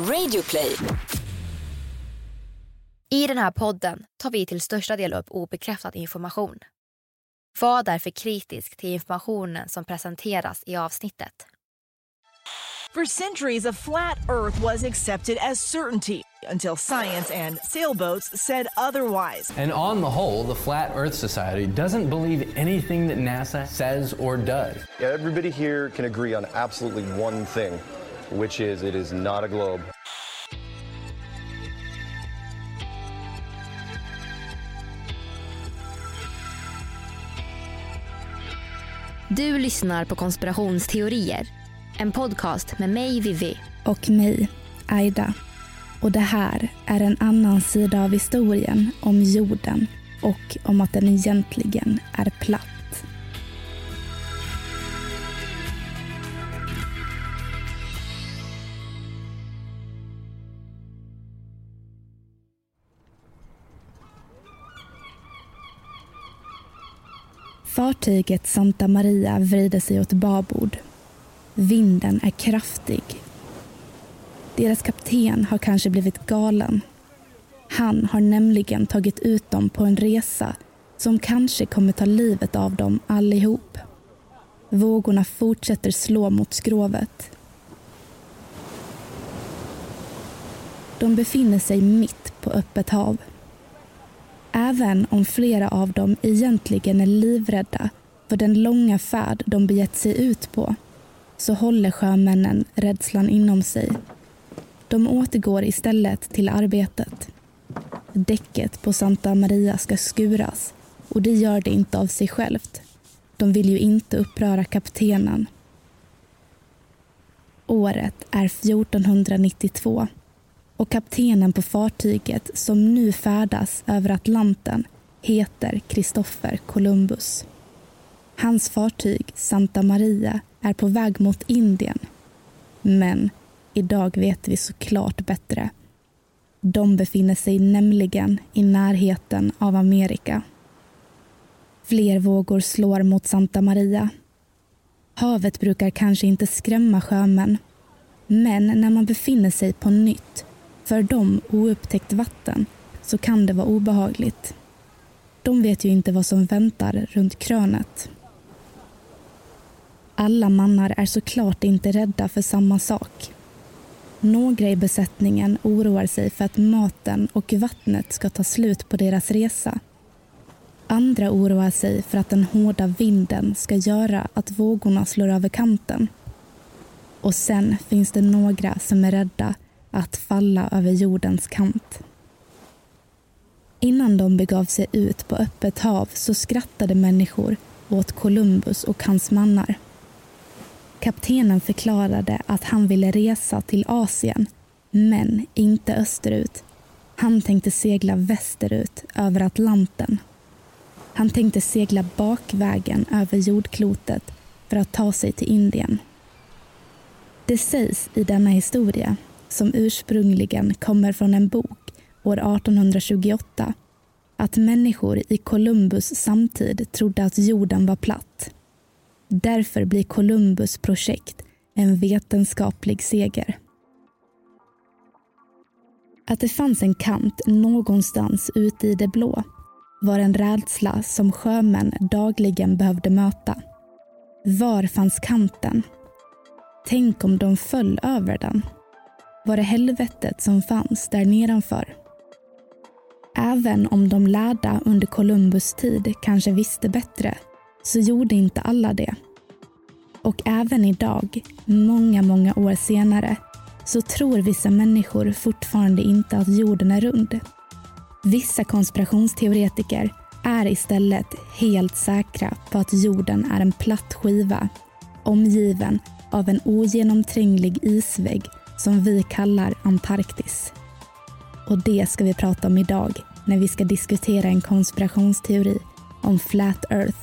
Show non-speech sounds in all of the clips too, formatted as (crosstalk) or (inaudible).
Radioplay. I den här podden tar vi till största del upp obekräftad information. Var därför kritisk till informationen som presenteras i avsnittet. For centuries, a flat Earth was accepted as certainty until science and sailboats said otherwise. And on the whole, the Flat Earth Society doesn't believe anything that NASA says or does. Yeah, everybody here can agree on absolutely one thing, which is it is not a globe. Du lyssnar på Konspirationsteorier. En podcast med mig, Vivi. och mig, Aida. Och det här är en annan sida av historien om jorden och om att den egentligen är platt. Fartyget Santa Maria vrider sig åt babord. Vinden är kraftig deras kapten har kanske blivit galen. Han har nämligen tagit ut dem på en resa som kanske kommer ta livet av dem allihop. Vågorna fortsätter slå mot skrovet. De befinner sig mitt på öppet hav. Även om flera av dem egentligen är livrädda för den långa färd de begett sig ut på så håller sjömännen rädslan inom sig de återgår istället till arbetet. Däcket på Santa Maria ska skuras och det gör det inte av sig självt. De vill ju inte uppröra kaptenen. Året är 1492 och kaptenen på fartyget som nu färdas över Atlanten heter Kristoffer Columbus. Hans fartyg Santa Maria är på väg mot Indien. Men Idag vet vi såklart bättre. De befinner sig nämligen i närheten av Amerika. Fler vågor slår mot Santa Maria. Havet brukar kanske inte skrämma sjömän. Men när man befinner sig på nytt, för dem oupptäckt vatten, så kan det vara obehagligt. De vet ju inte vad som väntar runt krönet. Alla mannar är såklart inte rädda för samma sak. Några i besättningen oroar sig för att maten och vattnet ska ta slut på deras resa. Andra oroar sig för att den hårda vinden ska göra att vågorna slår över kanten. Och sen finns det några som är rädda att falla över jordens kant. Innan de begav sig ut på öppet hav så skrattade människor åt Columbus och hans mannar. Kaptenen förklarade att han ville resa till Asien, men inte österut. Han tänkte segla västerut, över Atlanten. Han tänkte segla bakvägen över jordklotet för att ta sig till Indien. Det sägs i denna historia, som ursprungligen kommer från en bok år 1828, att människor i Columbus samtid trodde att jorden var platt. Därför blir Columbus projekt en vetenskaplig seger. Att det fanns en kant någonstans ute i det blå var en rädsla som sjömän dagligen behövde möta. Var fanns kanten? Tänk om de föll över den? Var det helvetet som fanns där nedanför? Även om de lärda under Columbus tid kanske visste bättre så gjorde inte alla det. Och även idag, många, många år senare, så tror vissa människor fortfarande inte att jorden är rund. Vissa konspirationsteoretiker är istället helt säkra på att jorden är en platt skiva omgiven av en ogenomtränglig isvägg som vi kallar Antarktis. Och det ska vi prata om idag när vi ska diskutera en konspirationsteori om Flat Earth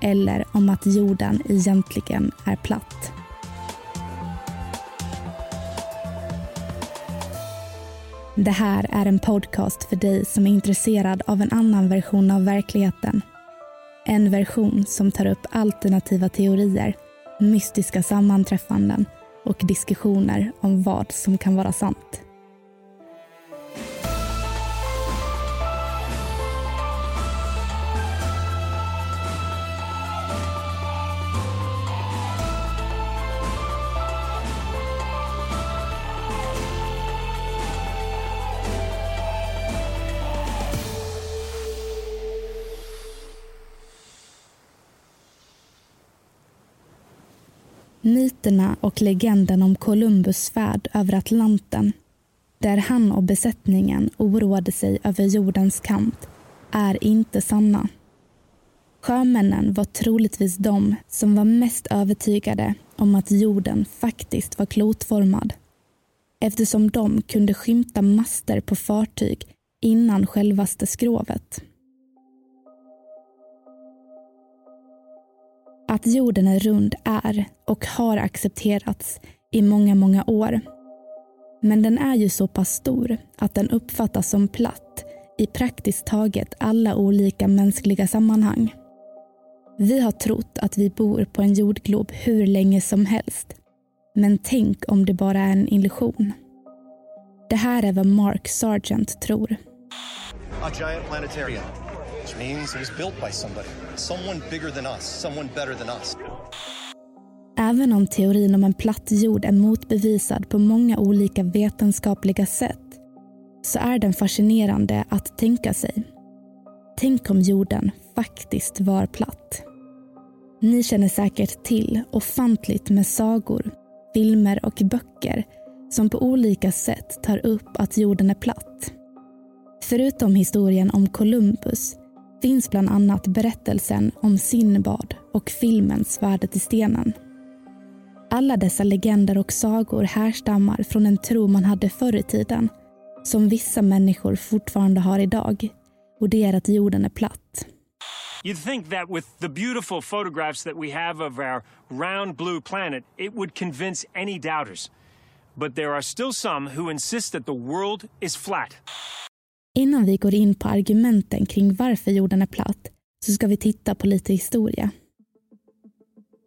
eller om att jorden egentligen är platt. Det här är en podcast för dig som är intresserad av en annan version av verkligheten. En version som tar upp alternativa teorier, mystiska sammanträffanden och diskussioner om vad som kan vara sant. Myterna och legenden om Columbus färd över Atlanten, där han och besättningen oroade sig över jordens kant, är inte sanna. Sjömännen var troligtvis de som var mest övertygade om att jorden faktiskt var klotformad eftersom de kunde skymta master på fartyg innan självaste skrovet. Att jorden är rund är och har accepterats i många, många år. Men den är ju så pass stor att den uppfattas som platt i praktiskt taget alla olika mänskliga sammanhang. Vi har trott att vi bor på en jordglob hur länge som helst. Men tänk om det bara är en illusion. Det här är vad Mark Sargent tror. A giant planetarium, which means it was built by somebody. Someone bigger than us, someone better than us. Även om teorin om en platt jord är motbevisad på många olika vetenskapliga sätt så är den fascinerande att tänka sig. Tänk om jorden faktiskt var platt. Ni känner säkert till ofantligt med sagor, filmer och böcker som på olika sätt tar upp att jorden är platt. Förutom historien om Columbus finns bland annat berättelsen om Sinbad och filmen Svärdet i stenen. Alla dessa legender och sagor härstammar från en tro man hade förr i tiden som vissa människor fortfarande har idag och det är att jorden är platt. You'd think that with the beautiful photographs that we have of our round blue planet, it would convince any doubters. But there are still some who insist that the world is flat. Innan vi går in på argumenten kring varför jorden är platt så ska vi titta på lite historia.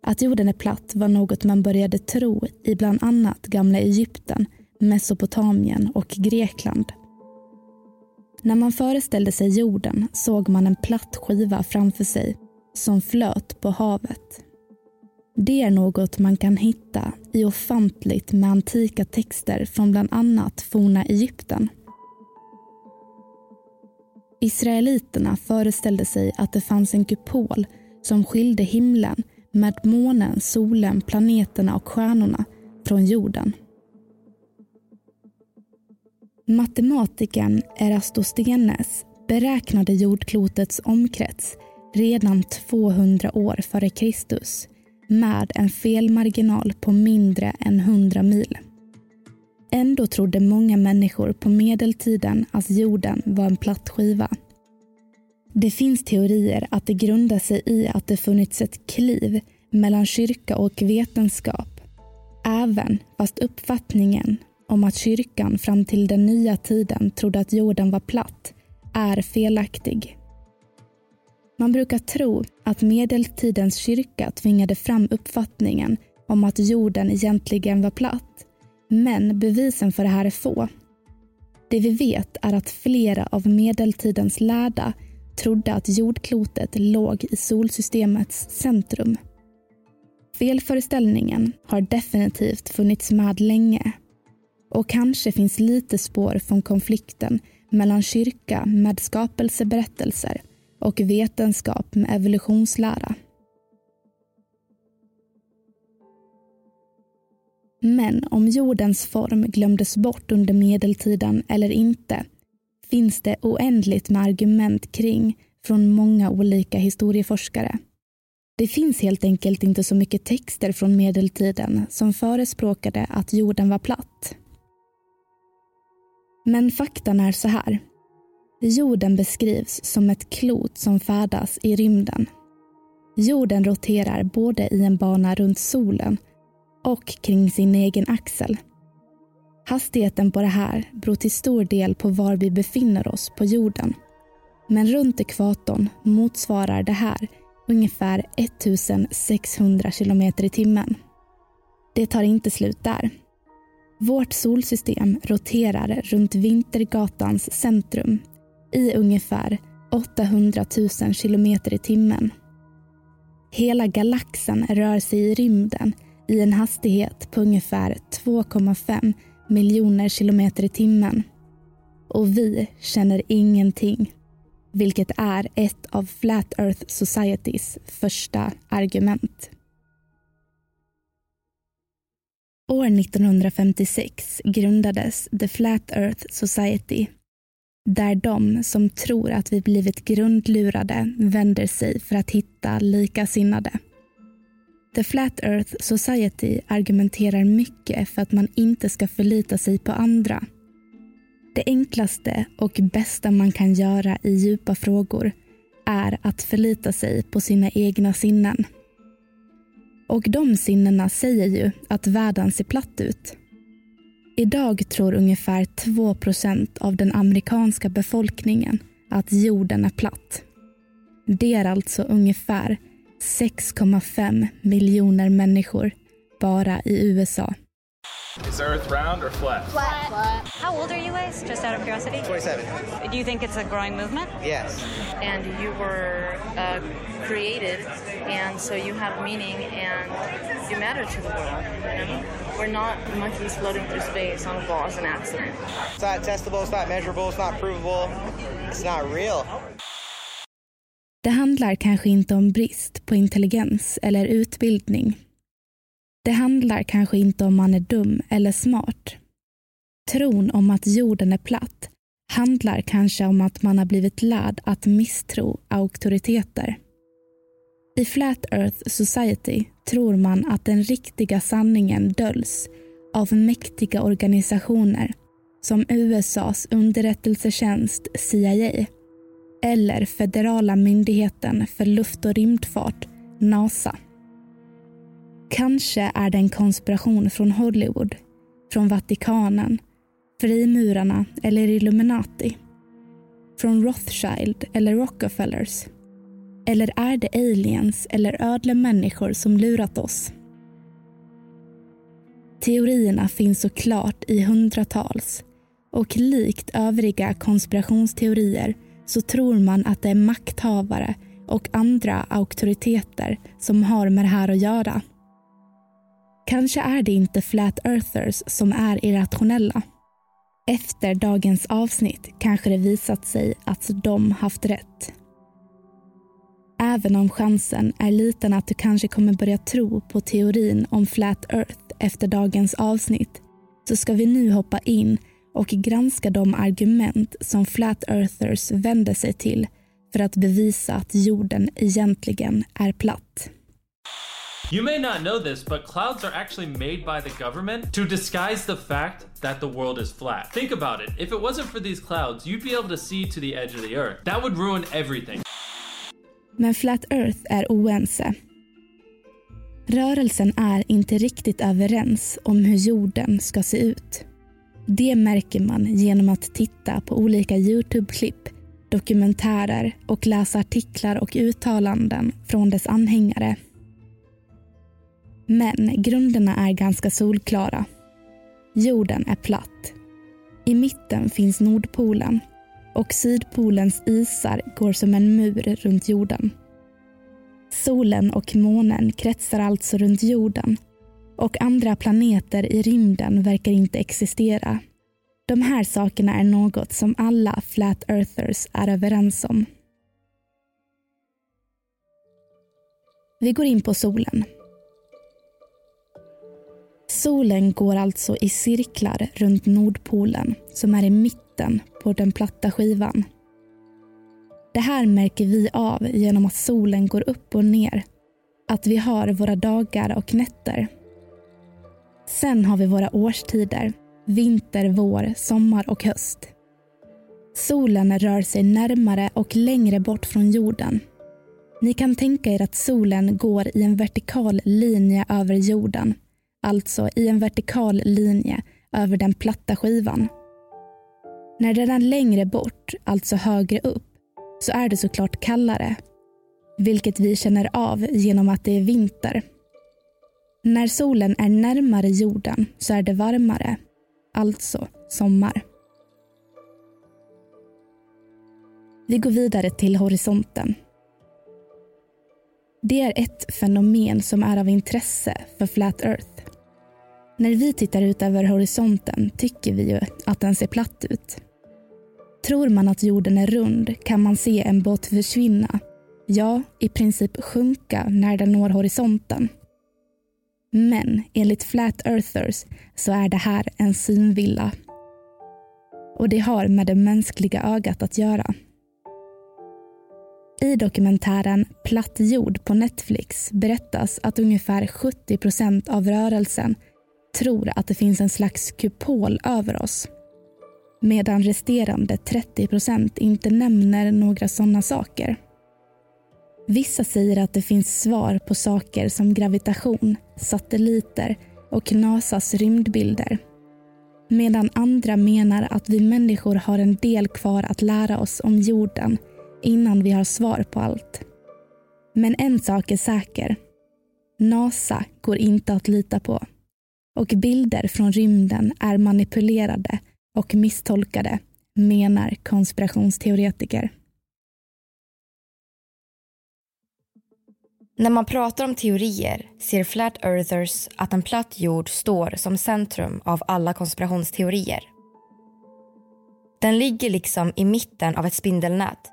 Att jorden är platt var något man började tro i bland annat gamla Egypten, Mesopotamien och Grekland. När man föreställde sig jorden såg man en platt skiva framför sig som flöt på havet. Det är något man kan hitta i ofantligt med antika texter från bland annat forna Egypten. Israeliterna föreställde sig att det fanns en kupol som skilde himlen med månen, solen, planeterna och stjärnorna från jorden. Matematikern Erastostenes beräknade jordklotets omkrets redan 200 år före Kristus med en felmarginal på mindre än 100 mil. Ändå trodde många människor på medeltiden att jorden var en platt skiva. Det finns teorier att det grundar sig i att det funnits ett kliv mellan kyrka och vetenskap. Även fast uppfattningen om att kyrkan fram till den nya tiden trodde att jorden var platt är felaktig. Man brukar tro att medeltidens kyrka tvingade fram uppfattningen om att jorden egentligen var platt. Men bevisen för det här är få. Det vi vet är att flera av medeltidens lärda trodde att jordklotet låg i solsystemets centrum. Felföreställningen har definitivt funnits med länge och kanske finns lite spår från konflikten mellan kyrka med skapelseberättelser och vetenskap med evolutionslära. Men om jordens form glömdes bort under medeltiden eller inte finns det oändligt med argument kring från många olika historieforskare. Det finns helt enkelt inte så mycket texter från medeltiden som förespråkade att jorden var platt. Men faktan är så här. Jorden beskrivs som ett klot som färdas i rymden. Jorden roterar både i en bana runt solen och kring sin egen axel. Hastigheten på det här beror till stor del på var vi befinner oss på jorden. Men runt ekvatorn motsvarar det här ungefär 1600 kilometer i timmen. Det tar inte slut där. Vårt solsystem roterar runt Vintergatans centrum i ungefär 800 000 kilometer i timmen. Hela galaxen rör sig i rymden i en hastighet på ungefär 2,5 miljoner kilometer i timmen. Och vi känner ingenting, vilket är ett av Flat Earth Societys första argument. År 1956 grundades The Flat Earth Society där de som tror att vi blivit grundlurade vänder sig för att hitta likasinnade. The Flat Earth Society argumenterar mycket för att man inte ska förlita sig på andra. Det enklaste och bästa man kan göra i djupa frågor är att förlita sig på sina egna sinnen. Och de sinnena säger ju att världen ser platt ut. Idag tror ungefär 2% av den amerikanska befolkningen att jorden är platt. Det är alltså ungefär 6,5 miljoner människor bara i USA. Is Earth round or flat? Flat. Flat. How old are you guys? Just out of curiosity. 27. Do you think it's a growing movement? Yes. And you were uh, created, and so you have meaning, and you matter to the world. You know? We're not monkeys floating through space on a ball as an accident. It's not testable. It's not measurable. It's not provable. It's not real. Det handlar kanske inte om brist på intelligens eller utbildning. Det handlar kanske inte om man är dum eller smart. Tron om att jorden är platt handlar kanske om att man har blivit lärd att misstro auktoriteter. I Flat Earth Society tror man att den riktiga sanningen döljs av mäktiga organisationer som USAs underrättelsetjänst CIA eller Federala myndigheten för luft och rymdfart, NASA. Kanske är det en konspiration från Hollywood, från Vatikanen, frimurarna eller Illuminati. Från Rothschild eller Rockefellers. Eller är det aliens eller ödlemänniskor som lurat oss? Teorierna finns såklart i hundratals och likt övriga konspirationsteorier så tror man att det är makthavare och andra auktoriteter som har med det här att göra. Kanske är det inte Flat Earthers som är irrationella. Efter dagens avsnitt kanske det visat sig att de haft rätt. Även om chansen är liten att du kanske kommer börja tro på teorin om Flat Earth efter dagens avsnitt så ska vi nu hoppa in och granska de argument som Flat Earthers vänder sig till för att bevisa att jorden egentligen är platt. You may not know this, but clouds are actually made by the government to disguise the fact that the world is flat. Think about it. If it wasn't for these clouds, you'd be able to see to the edge of the earth. That would ruin everything. Men Flat Earth är oense. Rörelsen är inte riktigt överens om hur jorden ska se ut. Det märker man genom att titta på olika Youtube-klipp, dokumentärer och läsa artiklar och uttalanden från dess anhängare. Men grunderna är ganska solklara. Jorden är platt. I mitten finns Nordpolen och Sydpolens isar går som en mur runt jorden. Solen och månen kretsar alltså runt jorden och andra planeter i rymden verkar inte existera. De här sakerna är något som alla Flat Earthers är överens om. Vi går in på solen. Solen går alltså i cirklar runt Nordpolen som är i mitten på den platta skivan. Det här märker vi av genom att solen går upp och ner. Att vi har våra dagar och nätter. Sen har vi våra årstider. Vinter, vår, sommar och höst. Solen rör sig närmare och längre bort från jorden. Ni kan tänka er att solen går i en vertikal linje över jorden alltså i en vertikal linje över den platta skivan. När den är längre bort, alltså högre upp, så är det såklart kallare. Vilket vi känner av genom att det är vinter. När solen är närmare jorden så är det varmare, alltså sommar. Vi går vidare till horisonten. Det är ett fenomen som är av intresse för Flat Earth. När vi tittar ut över horisonten tycker vi ju att den ser platt ut. Tror man att jorden är rund kan man se en båt försvinna, ja, i princip sjunka när den når horisonten. Men enligt Flat Earthers så är det här en synvilla. Och det har med det mänskliga ögat att göra. I dokumentären Platt jord på Netflix berättas att ungefär 70 procent av rörelsen tror att det finns en slags kupol över oss. Medan resterande 30 procent inte nämner några sådana saker. Vissa säger att det finns svar på saker som gravitation, satelliter och NASAs rymdbilder. Medan andra menar att vi människor har en del kvar att lära oss om jorden innan vi har svar på allt. Men en sak är säker. NASA går inte att lita på. Och bilder från rymden är manipulerade och misstolkade, menar konspirationsteoretiker. När man pratar om teorier ser Flat Earthers att en platt jord står som centrum av alla konspirationsteorier. Den ligger liksom i mitten av ett spindelnät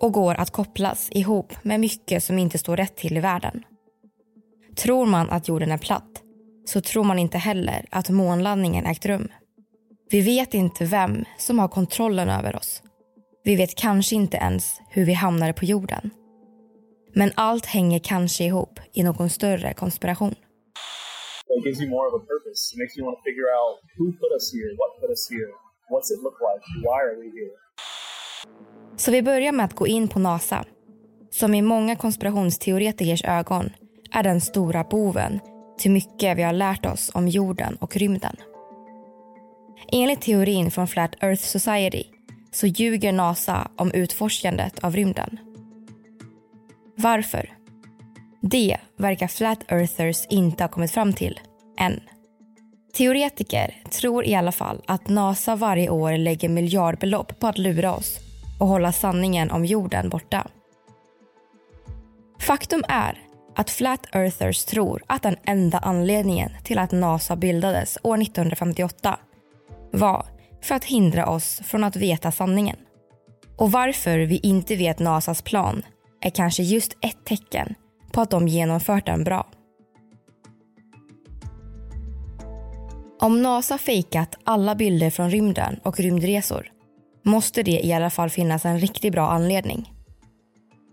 och går att kopplas ihop med mycket som inte står rätt till i världen. Tror man att jorden är platt så tror man inte heller att månlandningen ägt rum. Vi vet inte vem som har kontrollen över oss. Vi vet kanske inte ens hur vi hamnade på jorden. Men allt hänger kanske ihop i någon större konspiration. It gives you more of a purpose. It makes you want to figure out who put us here, what put us here, what's it look like, why are we here? Så vi börjar med att gå in på NASA, som i många konspirationsteoretikers ögon är den stora boven till mycket vi har lärt oss om jorden och rymden. Enligt teorin från Flat Earth Society så ljuger NASA om utforskandet av rymden. Varför? Det verkar Flat Earthers inte ha kommit fram till, än. Teoretiker tror i alla fall att NASA varje år lägger miljardbelopp på att lura oss och hålla sanningen om jorden borta. Faktum är att Flat Earthers tror att den enda anledningen till att NASA bildades år 1958 var för att hindra oss från att veta sanningen. Och varför vi inte vet NASAs plan är kanske just ett tecken på att de genomfört den bra. Om NASA fejkat alla bilder från rymden och rymdresor måste det i alla fall finnas en riktigt bra anledning.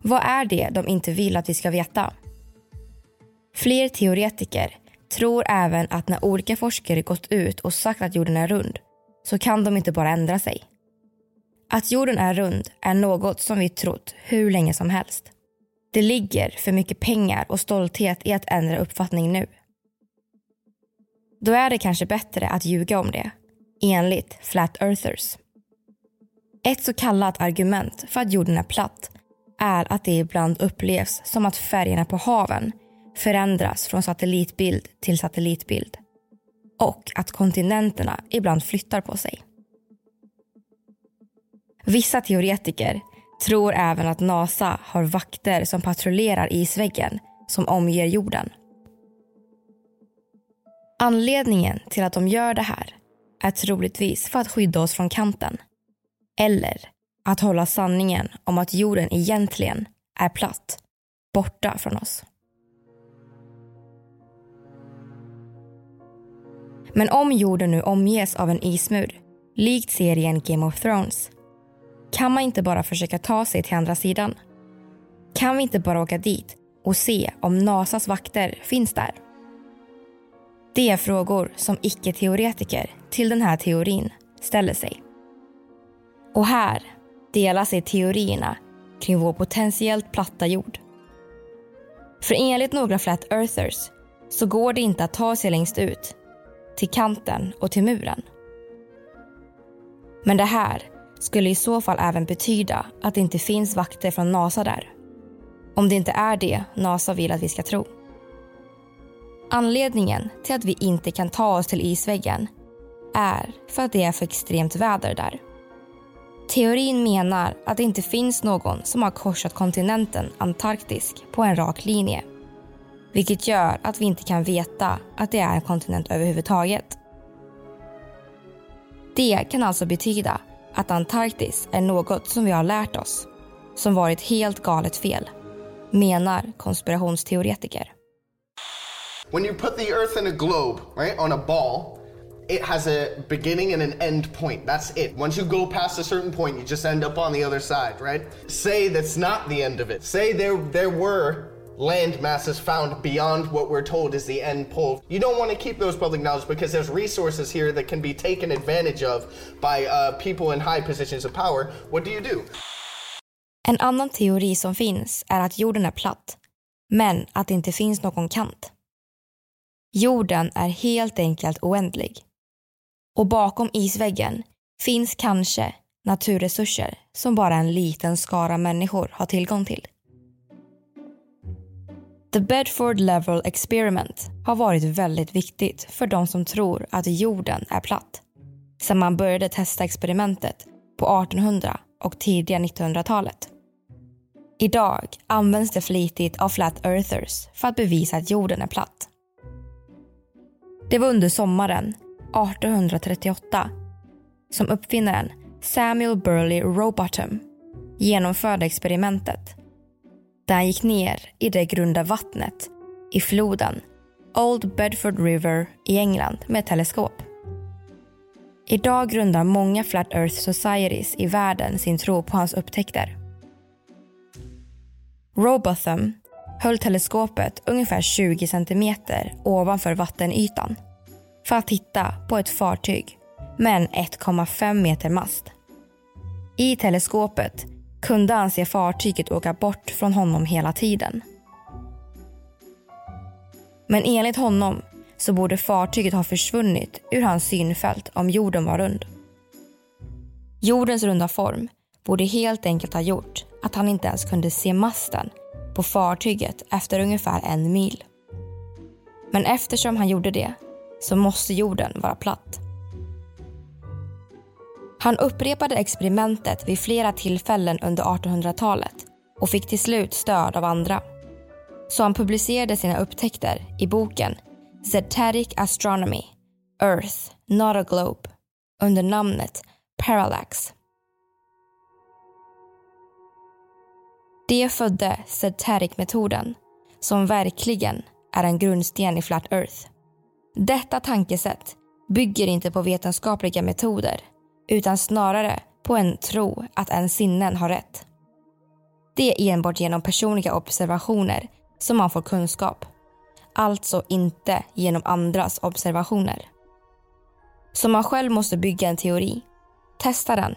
Vad är det de inte vill att vi ska veta? Fler teoretiker tror även att när olika forskare gått ut och sagt att jorden är rund så kan de inte bara ändra sig. Att jorden är rund är något som vi trott hur länge som helst. Det ligger för mycket pengar och stolthet i att ändra uppfattning nu. Då är det kanske bättre att ljuga om det, enligt Flat Earthers. Ett så kallat argument för att jorden är platt är att det ibland upplevs som att färgerna på haven förändras från satellitbild till satellitbild och att kontinenterna ibland flyttar på sig. Vissa teoretiker tror även att NASA har vakter som patrullerar isväggen som omger jorden. Anledningen till att de gör det här är troligtvis för att skydda oss från kanten. Eller att hålla sanningen om att jorden egentligen är platt borta från oss. Men om jorden nu omges av en ismur, likt serien Game of Thrones, kan man inte bara försöka ta sig till andra sidan? Kan vi inte bara åka dit och se om NASAs vakter finns där? Det är frågor som icke-teoretiker till den här teorin ställer sig. Och här delar sig teorierna kring vår potentiellt platta jord. För enligt några flat earthers så går det inte att ta sig längst ut, till kanten och till muren. Men det här skulle i så fall även betyda att det inte finns vakter från NASA där. Om det inte är det NASA vill att vi ska tro. Anledningen till att vi inte kan ta oss till isväggen är för att det är för extremt väder där. Teorin menar att det inte finns någon som har korsat kontinenten Antarktis på en rak linje. Vilket gör att vi inte kan veta att det är en kontinent överhuvudtaget. Det kan alltså betyda att Antarktis är något som vi har lärt oss som varit helt galet fel, menar konspirationsteoretiker. When you put the earth in a globe, right, on a ball, it has a beginning and an end point. That's it. Once you go past a certain point, you just end up on the other side, right? Say that's not the end of it. Say there there were land masses found beyond what we're told is the end pole. You don't want to keep those public knowledge because there's resources here that can be taken advantage of by uh, people in high positions of power. What do you do? En annan teori som finns är att jorden är platt, men att det inte finns någon kant. Jorden är helt enkelt oändlig. Och bakom isväggen finns kanske naturresurser som bara en liten skara människor har tillgång till. The Bedford Level Experiment har varit väldigt viktigt för de som tror att jorden är platt. Sedan man började testa experimentet på 1800 och tidiga 1900-talet. Idag används det flitigt av flat earthers för att bevisa att jorden är platt. Det var under sommaren 1838 som uppfinnaren Samuel Burley Rowbottom genomförde experimentet där han gick ner i det grunda vattnet i floden Old Bedford River i England med teleskop. Idag grundar många Flat Earth Societies i världen sin tro på hans upptäckter. Robotham höll teleskopet ungefär 20 centimeter ovanför vattenytan för att titta på ett fartyg med en 1,5 meter mast. I teleskopet kunde han se fartyget åka bort från honom hela tiden. Men enligt honom så borde fartyget ha försvunnit ur hans synfält om jorden var rund. Jordens runda form borde helt enkelt ha gjort att han inte ens kunde se masten på fartyget efter ungefär en mil. Men eftersom han gjorde det så måste jorden vara platt. Han upprepade experimentet vid flera tillfällen under 1800-talet och fick till slut stöd av andra. Så han publicerade sina upptäckter i boken Zetetic Astronomy, Earth, Not a Globe under namnet Parallax. Det födde Zetetic-metoden som verkligen är en grundsten i Flat Earth. Detta tankesätt bygger inte på vetenskapliga metoder utan snarare på en tro att ens sinnen har rätt. Det är enbart genom personliga observationer som man får kunskap. Alltså inte genom andras observationer. Så man själv måste bygga en teori, testa den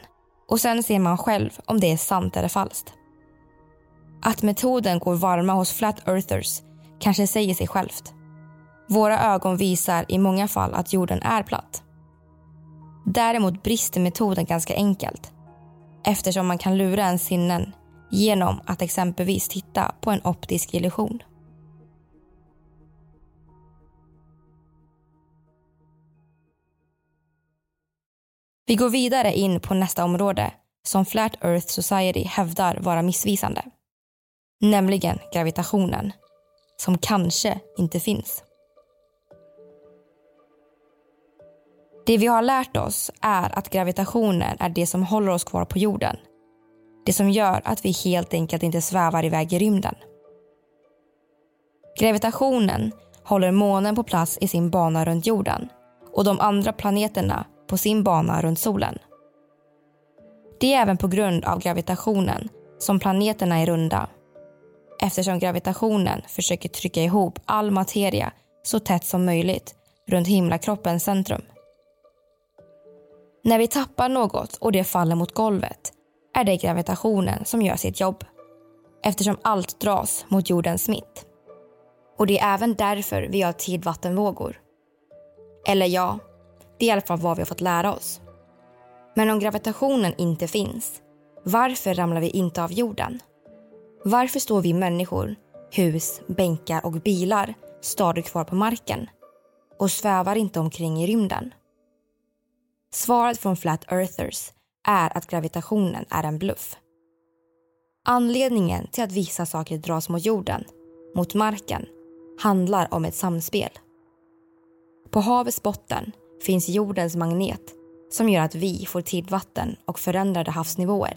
och sen ser man själv om det är sant eller falskt. Att metoden går varma hos flat earthers kanske säger sig självt. Våra ögon visar i många fall att jorden är platt. Däremot brister metoden ganska enkelt eftersom man kan lura ens sinnen genom att exempelvis titta på en optisk illusion. Vi går vidare in på nästa område som Flat Earth Society hävdar vara missvisande. Nämligen gravitationen, som kanske inte finns. Det vi har lärt oss är att gravitationen är det som håller oss kvar på jorden. Det som gör att vi helt enkelt inte svävar iväg i rymden. Gravitationen håller månen på plats i sin bana runt jorden och de andra planeterna på sin bana runt solen. Det är även på grund av gravitationen som planeterna är runda. Eftersom gravitationen försöker trycka ihop all materia så tätt som möjligt runt himlakroppens centrum. När vi tappar något och det faller mot golvet är det gravitationen som gör sitt jobb. Eftersom allt dras mot jordens mitt. Och det är även därför vi har tidvattenvågor. Eller ja, det är i alla fall vad vi har fått lära oss. Men om gravitationen inte finns, varför ramlar vi inte av jorden? Varför står vi människor, hus, bänkar och bilar stadigt kvar på marken och svävar inte omkring i rymden. Svaret från Flat Earthers är att gravitationen är en bluff. Anledningen till att vissa saker dras mot jorden, mot marken, handlar om ett samspel. På havets botten finns jordens magnet som gör att vi får tidvatten och förändrade havsnivåer.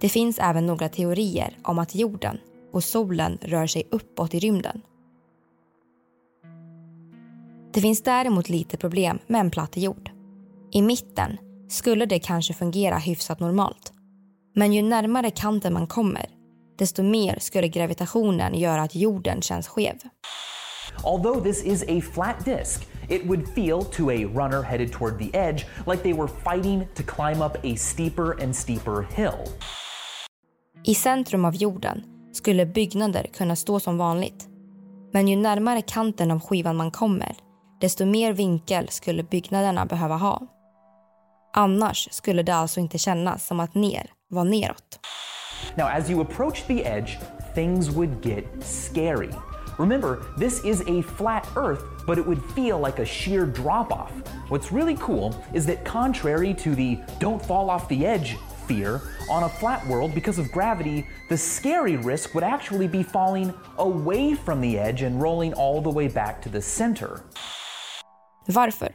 Det finns även några teorier om att jorden och solen rör sig uppåt i rymden. Det finns däremot lite problem med en platt jord. I mitten skulle det kanske fungera hyfsat normalt. Men ju närmare kanten man kommer, desto mer skulle gravitationen göra att jorden känns skev. Although this is a flat disk, it would feel to a runner headed toward the edge like they were fighting to climb up a steeper and steeper hill. I centrum av jorden skulle byggnader kunna stå som vanligt. Men ju närmare kanten av skivan man kommer, desto mer vinkel skulle byggnaderna behöva ha. Annars skulle det alltså inte kännas som att ner var neråt. Now, as you approach the edge, things would get scary. Remember, this is a flat Earth, but it would feel like a sheer drop off. What's really cool is that, contrary to the don't fall off the edge fear, on a flat world, because of gravity, the scary risk would actually be falling away from the edge and rolling all the way back to the center. Varför?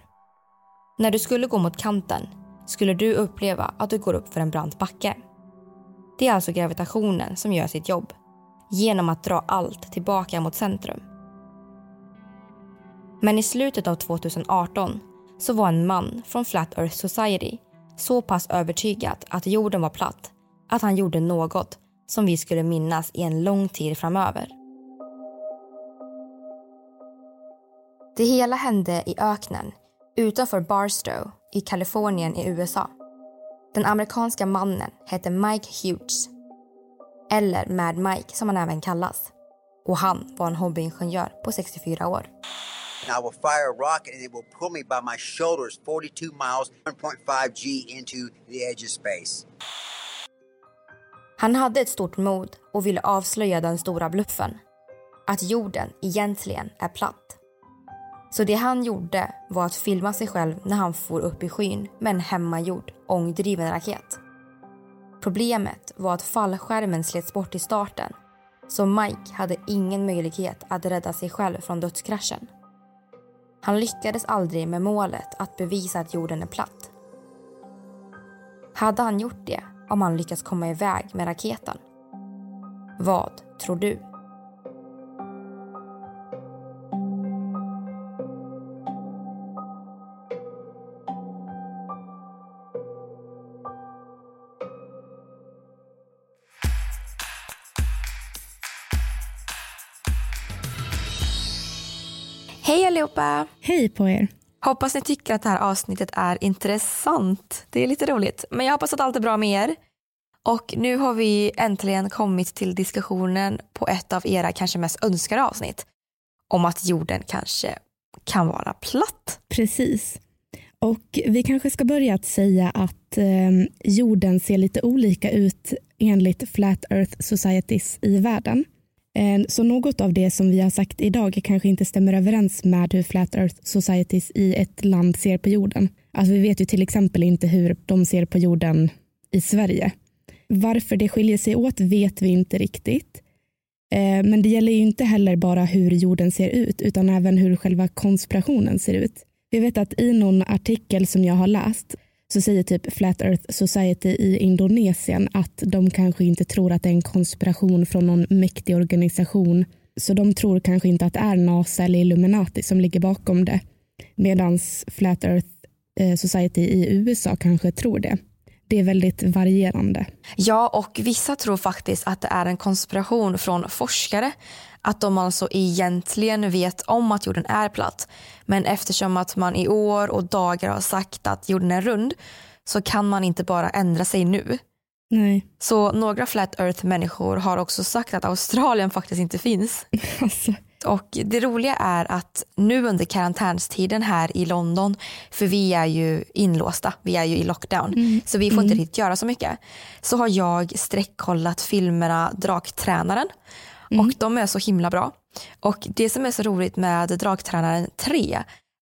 När du skulle gå mot kanten skulle du uppleva att du går upp för en brant backe. Det är alltså gravitationen som gör sitt jobb genom att dra allt tillbaka mot centrum. Men i slutet av 2018 så var en man från Flat Earth Society så pass övertygad att jorden var platt att han gjorde något som vi skulle minnas i en lång tid framöver. Det hela hände i öknen utanför Barstow i Kalifornien i USA. Den amerikanska mannen hette Mike Hughes. Eller Mad Mike som han även kallas. Och han var en hobbyingenjör på 64 år. And I will fire a rocket and it will pull me by my shoulders 42 miles, 1.5 G into the edge of space. Han hade ett stort mod och ville avslöja den stora bluffen. Att jorden egentligen är platt. Så det han gjorde var att filma sig själv när han for upp i skyn med en hemmagjord ångdriven raket. Problemet var att fallskärmen slets bort i starten så Mike hade ingen möjlighet att rädda sig själv från dödskraschen. Han lyckades aldrig med målet att bevisa att jorden är platt. Hade han gjort det om han lyckats komma iväg med raketen? Vad tror du? Allihopa! Hej på er! Hoppas ni tycker att det här avsnittet är intressant. Det är lite roligt. Men jag hoppas att allt är bra med er. Och nu har vi äntligen kommit till diskussionen på ett av era kanske mest önskade avsnitt. Om att jorden kanske kan vara platt. Precis. Och vi kanske ska börja att säga att eh, jorden ser lite olika ut enligt Flat Earth Societies i världen. Eh, så något av det som vi har sagt idag kanske inte stämmer överens med hur Flat Earth Societies i ett land ser på jorden. Alltså vi vet ju till exempel inte hur de ser på jorden i Sverige. Varför det skiljer sig åt vet vi inte riktigt. Eh, men det gäller ju inte heller bara hur jorden ser ut utan även hur själva konspirationen ser ut. Vi vet att i någon artikel som jag har läst så säger typ Flat Earth Society i Indonesien att de kanske inte tror att det är en konspiration från någon mäktig organisation. Så de tror kanske inte att det är NASA eller Illuminati som ligger bakom det. Medan Flat Earth eh, Society i USA kanske tror det. Det är väldigt varierande. Ja, och vissa tror faktiskt att det är en konspiration från forskare. Att de alltså egentligen vet om att jorden är platt. Men eftersom att man i år och dagar har sagt att jorden är rund så kan man inte bara ändra sig nu. Nej. Så några flat earth-människor har också sagt att Australien faktiskt inte finns. (laughs) Alltså. Och det roliga är att nu under karantänstiden här i London, för vi är ju inlåsta, vi är ju i lockdown, Mm. så vi får Mm. inte riktigt göra så mycket. Så har jag streckkollat filmerna Draktränaren Mm. och de är så himla bra. Och det som är så roligt med Draktränaren 3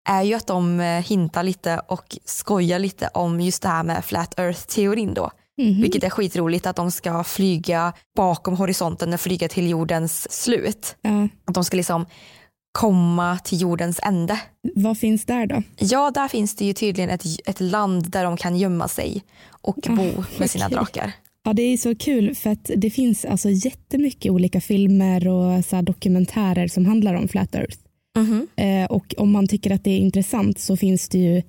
är ju att de eh, hintar lite och skojar lite om just det här med Flat Earth-teorin då. Mhm. Vilket är skitroligt att de ska flyga bakom horisonten och flyga till jordens slut. Ja. Att de ska liksom komma till jordens ände. Vad finns där då? Ja, där finns det ju tydligen ett, ett land där de kan gömma sig och bo med sina okej. drakar. Ja, det är så kul för att det finns alltså jättemycket olika filmer och så dokumentärer som handlar om Flat Earth. Mhm. Eh, och om man tycker att det är intressant så finns det ju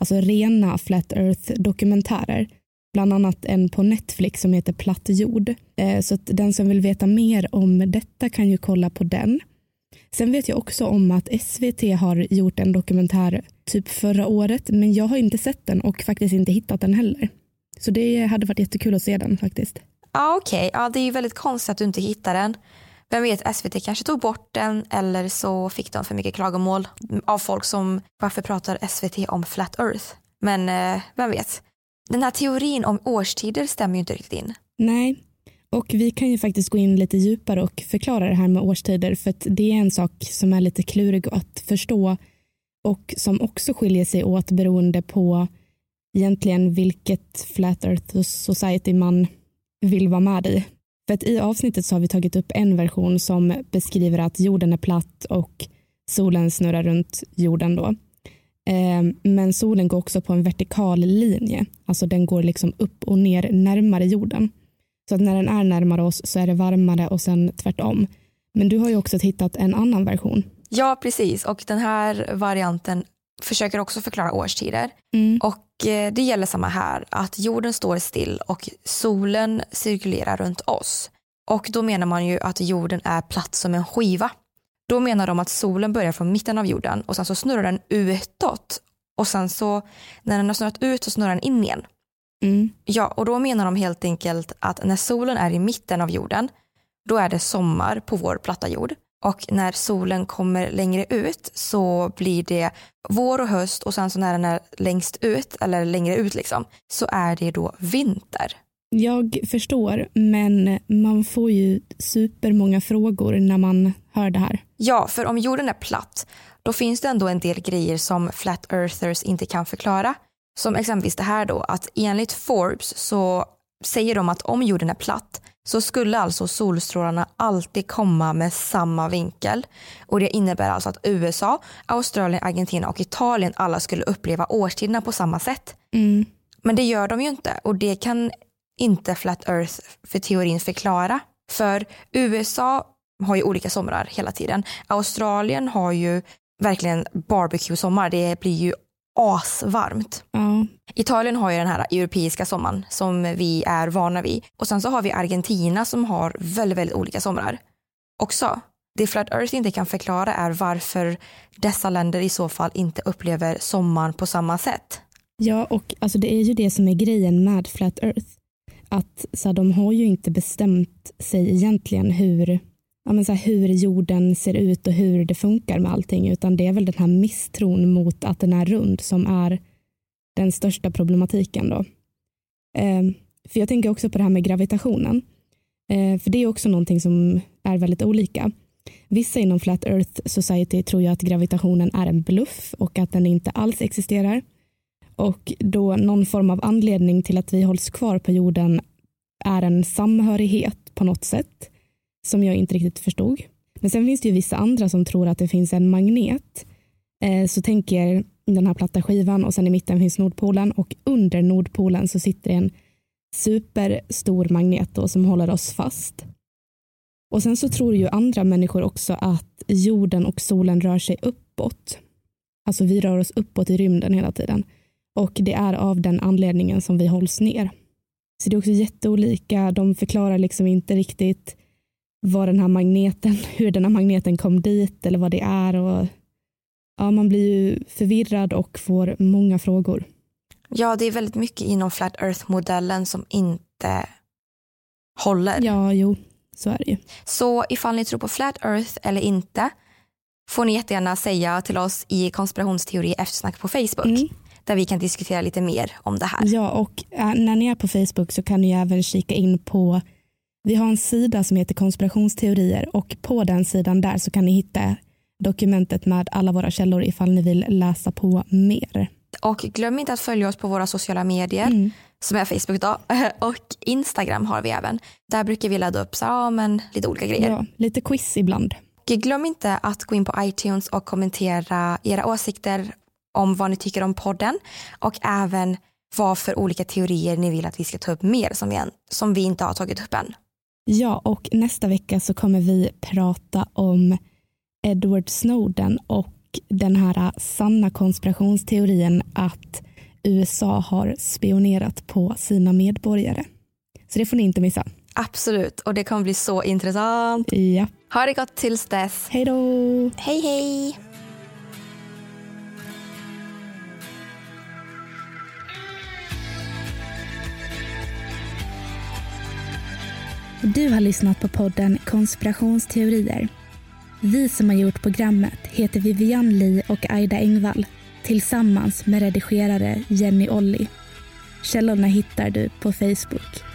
alltså rena Flat Earth dokumentärer. Bland annat en på Netflix som heter Platt jord. Eh, så att den som vill veta mer om detta kan ju kolla på den. Sen vet jag också om att SVT har gjort en dokumentär typ förra året men jag har inte sett den och faktiskt inte hittat den heller. Så det hade varit jättekul att se den faktiskt. Ja, okej. Ja, det är ju väldigt konstigt att du inte hittar den. Vem vet, SVT kanske tog bort den eller så fick de för mycket klagomål av folk som varför pratar SVT om Flat Earth? Men eh, vem vet. Den här teorin om årstider stämmer ju inte riktigt in. Nej, och vi kan ju faktiskt gå in lite djupare och förklara det här med årstider för att det är en sak som är lite klurig att förstå och som också skiljer sig åt beroende på egentligen vilket Flat Earth Society man vill vara med i. För att i avsnittet så har vi tagit upp en version som beskriver att jorden är platt och solen snurrar runt jorden då. Ehm, men solen går också på en vertikal linje, alltså den går liksom upp och ner närmare jorden. Så att när den är närmare oss så är det varmare och sen tvärtom. Men du har ju också hittat en annan version. Ja, precis. Och den här varianten försöker också förklara årstider. Och eh, det gäller samma här, att jorden står still och solen cirkulerar runt oss. Och då menar man ju att jorden är platt som en skiva. Då menar de att solen börjar från mitten av jorden och sen så snurrar den utåt. Och sen så när den har snurrat ut så snurrar den in igen. Ja, och då menar de helt enkelt att när solen är i mitten av jorden, då är det sommar på vår platta jord. Och när solen kommer längre ut så blir det vår och höst och sen så när den är längst ut, eller längre ut liksom, så är det då vinter. Jag förstår, men man får ju supermånga frågor när man hör det här. Ja, för om jorden är platt, då finns det ändå en del grejer som flat earthers inte kan förklara. Som exempelvis det här då, att enligt Forbes så säger de att om jorden är platt så skulle alltså solstrålarna alltid komma med samma vinkel. Och det innebär alltså att USA, Australien, Argentina och Italien alla skulle uppleva årstiderna på samma sätt. Mm. Men det gör de ju inte och det kan inte Flat Earth för teorin förklara. För USA har ju olika somrar hela tiden. Australien har ju verkligen barbecue-sommar. Det blir ju asvarmt. Ja. Italien har ju den här europeiska sommaren som vi är vana vid. Och sen så har vi Argentina som har väldigt, väldigt olika somrar också. Det Flat Earth inte kan förklara är varför dessa länder i så fall inte upplever sommaren på samma sätt. Ja, och alltså det är ju det som är grejen med Flat Earth. Att så här, de har ju inte bestämt sig egentligen hur, ja, men så här, hur jorden ser ut och hur det funkar med allting, utan det är väl den här misstron mot att den är rund som är den största problematiken. Då. Eh, för Jag tänker också på det här med gravitationen. Eh, för det är också någonting som är väldigt olika. Vissa inom Flat Earth Society tror ju att gravitationen är en bluff och att den inte alls existerar. Och då någon form av anledning till att vi hålls kvar på jorden är en samhörighet på något sätt som jag inte riktigt förstod. Men sen finns det ju vissa andra som tror att det finns en magnet. Eh, så tänker den här platta skivan och sen i mitten finns Nordpolen och under Nordpolen så sitter en superstor magnet då som håller oss fast. Och sen så tror ju andra människor också att jorden och solen rör sig uppåt. Alltså vi rör oss uppåt i rymden hela tiden. Och det är av den anledningen som vi hålls ner. Så det är också jätteolika. De förklarar liksom inte riktigt vad den här magneten, (laughs) hur den här magneten kom dit eller vad det är. Och, ja, man blir ju förvirrad och får många frågor. Ja, det är väldigt mycket inom Flat Earth-modellen som inte håller. Ja, jo, så är det ju. Så ifall ni tror på Flat Earth eller inte får ni jättegärna säga till oss i konspirationsteori eftersnack på Facebook. Där vi kan diskutera lite mer om det här. Ja, och äh, när ni är på Facebook så kan ni även kika in på Vi har en sida som heter konspirationsteorier och på den sidan där så kan ni hitta dokumentet med alla våra källor ifall ni vill läsa på mer. Och glöm inte att följa oss på våra sociala medier Mm. som är Facebook då (laughs) och Instagram har vi även. Där brukar vi ladda upp så, ja, men, lite olika grejer. Ja, lite quiz ibland. Och glöm inte att gå in på iTunes och kommentera era åsikter om vad ni tycker om podden och även vad för olika teorier ni vill att vi ska ta upp mer som vi, som vi inte har tagit upp än. Ja, och nästa vecka så kommer vi prata om Edward Snowden och den här sanna konspirationsteorin att USA har spionerat på sina medborgare. Så det får ni inte missa. Absolut, och det kommer bli så intressant. Ja. Ha det gott tills dess. Hej då! Hej hej! Du har lyssnat på podden Konspirationsteorier. Vi som har gjort programmet heter Vivian Lee och Aida Engvall tillsammans med redigerare Jenny Olli. Källorna hittar du på Facebook.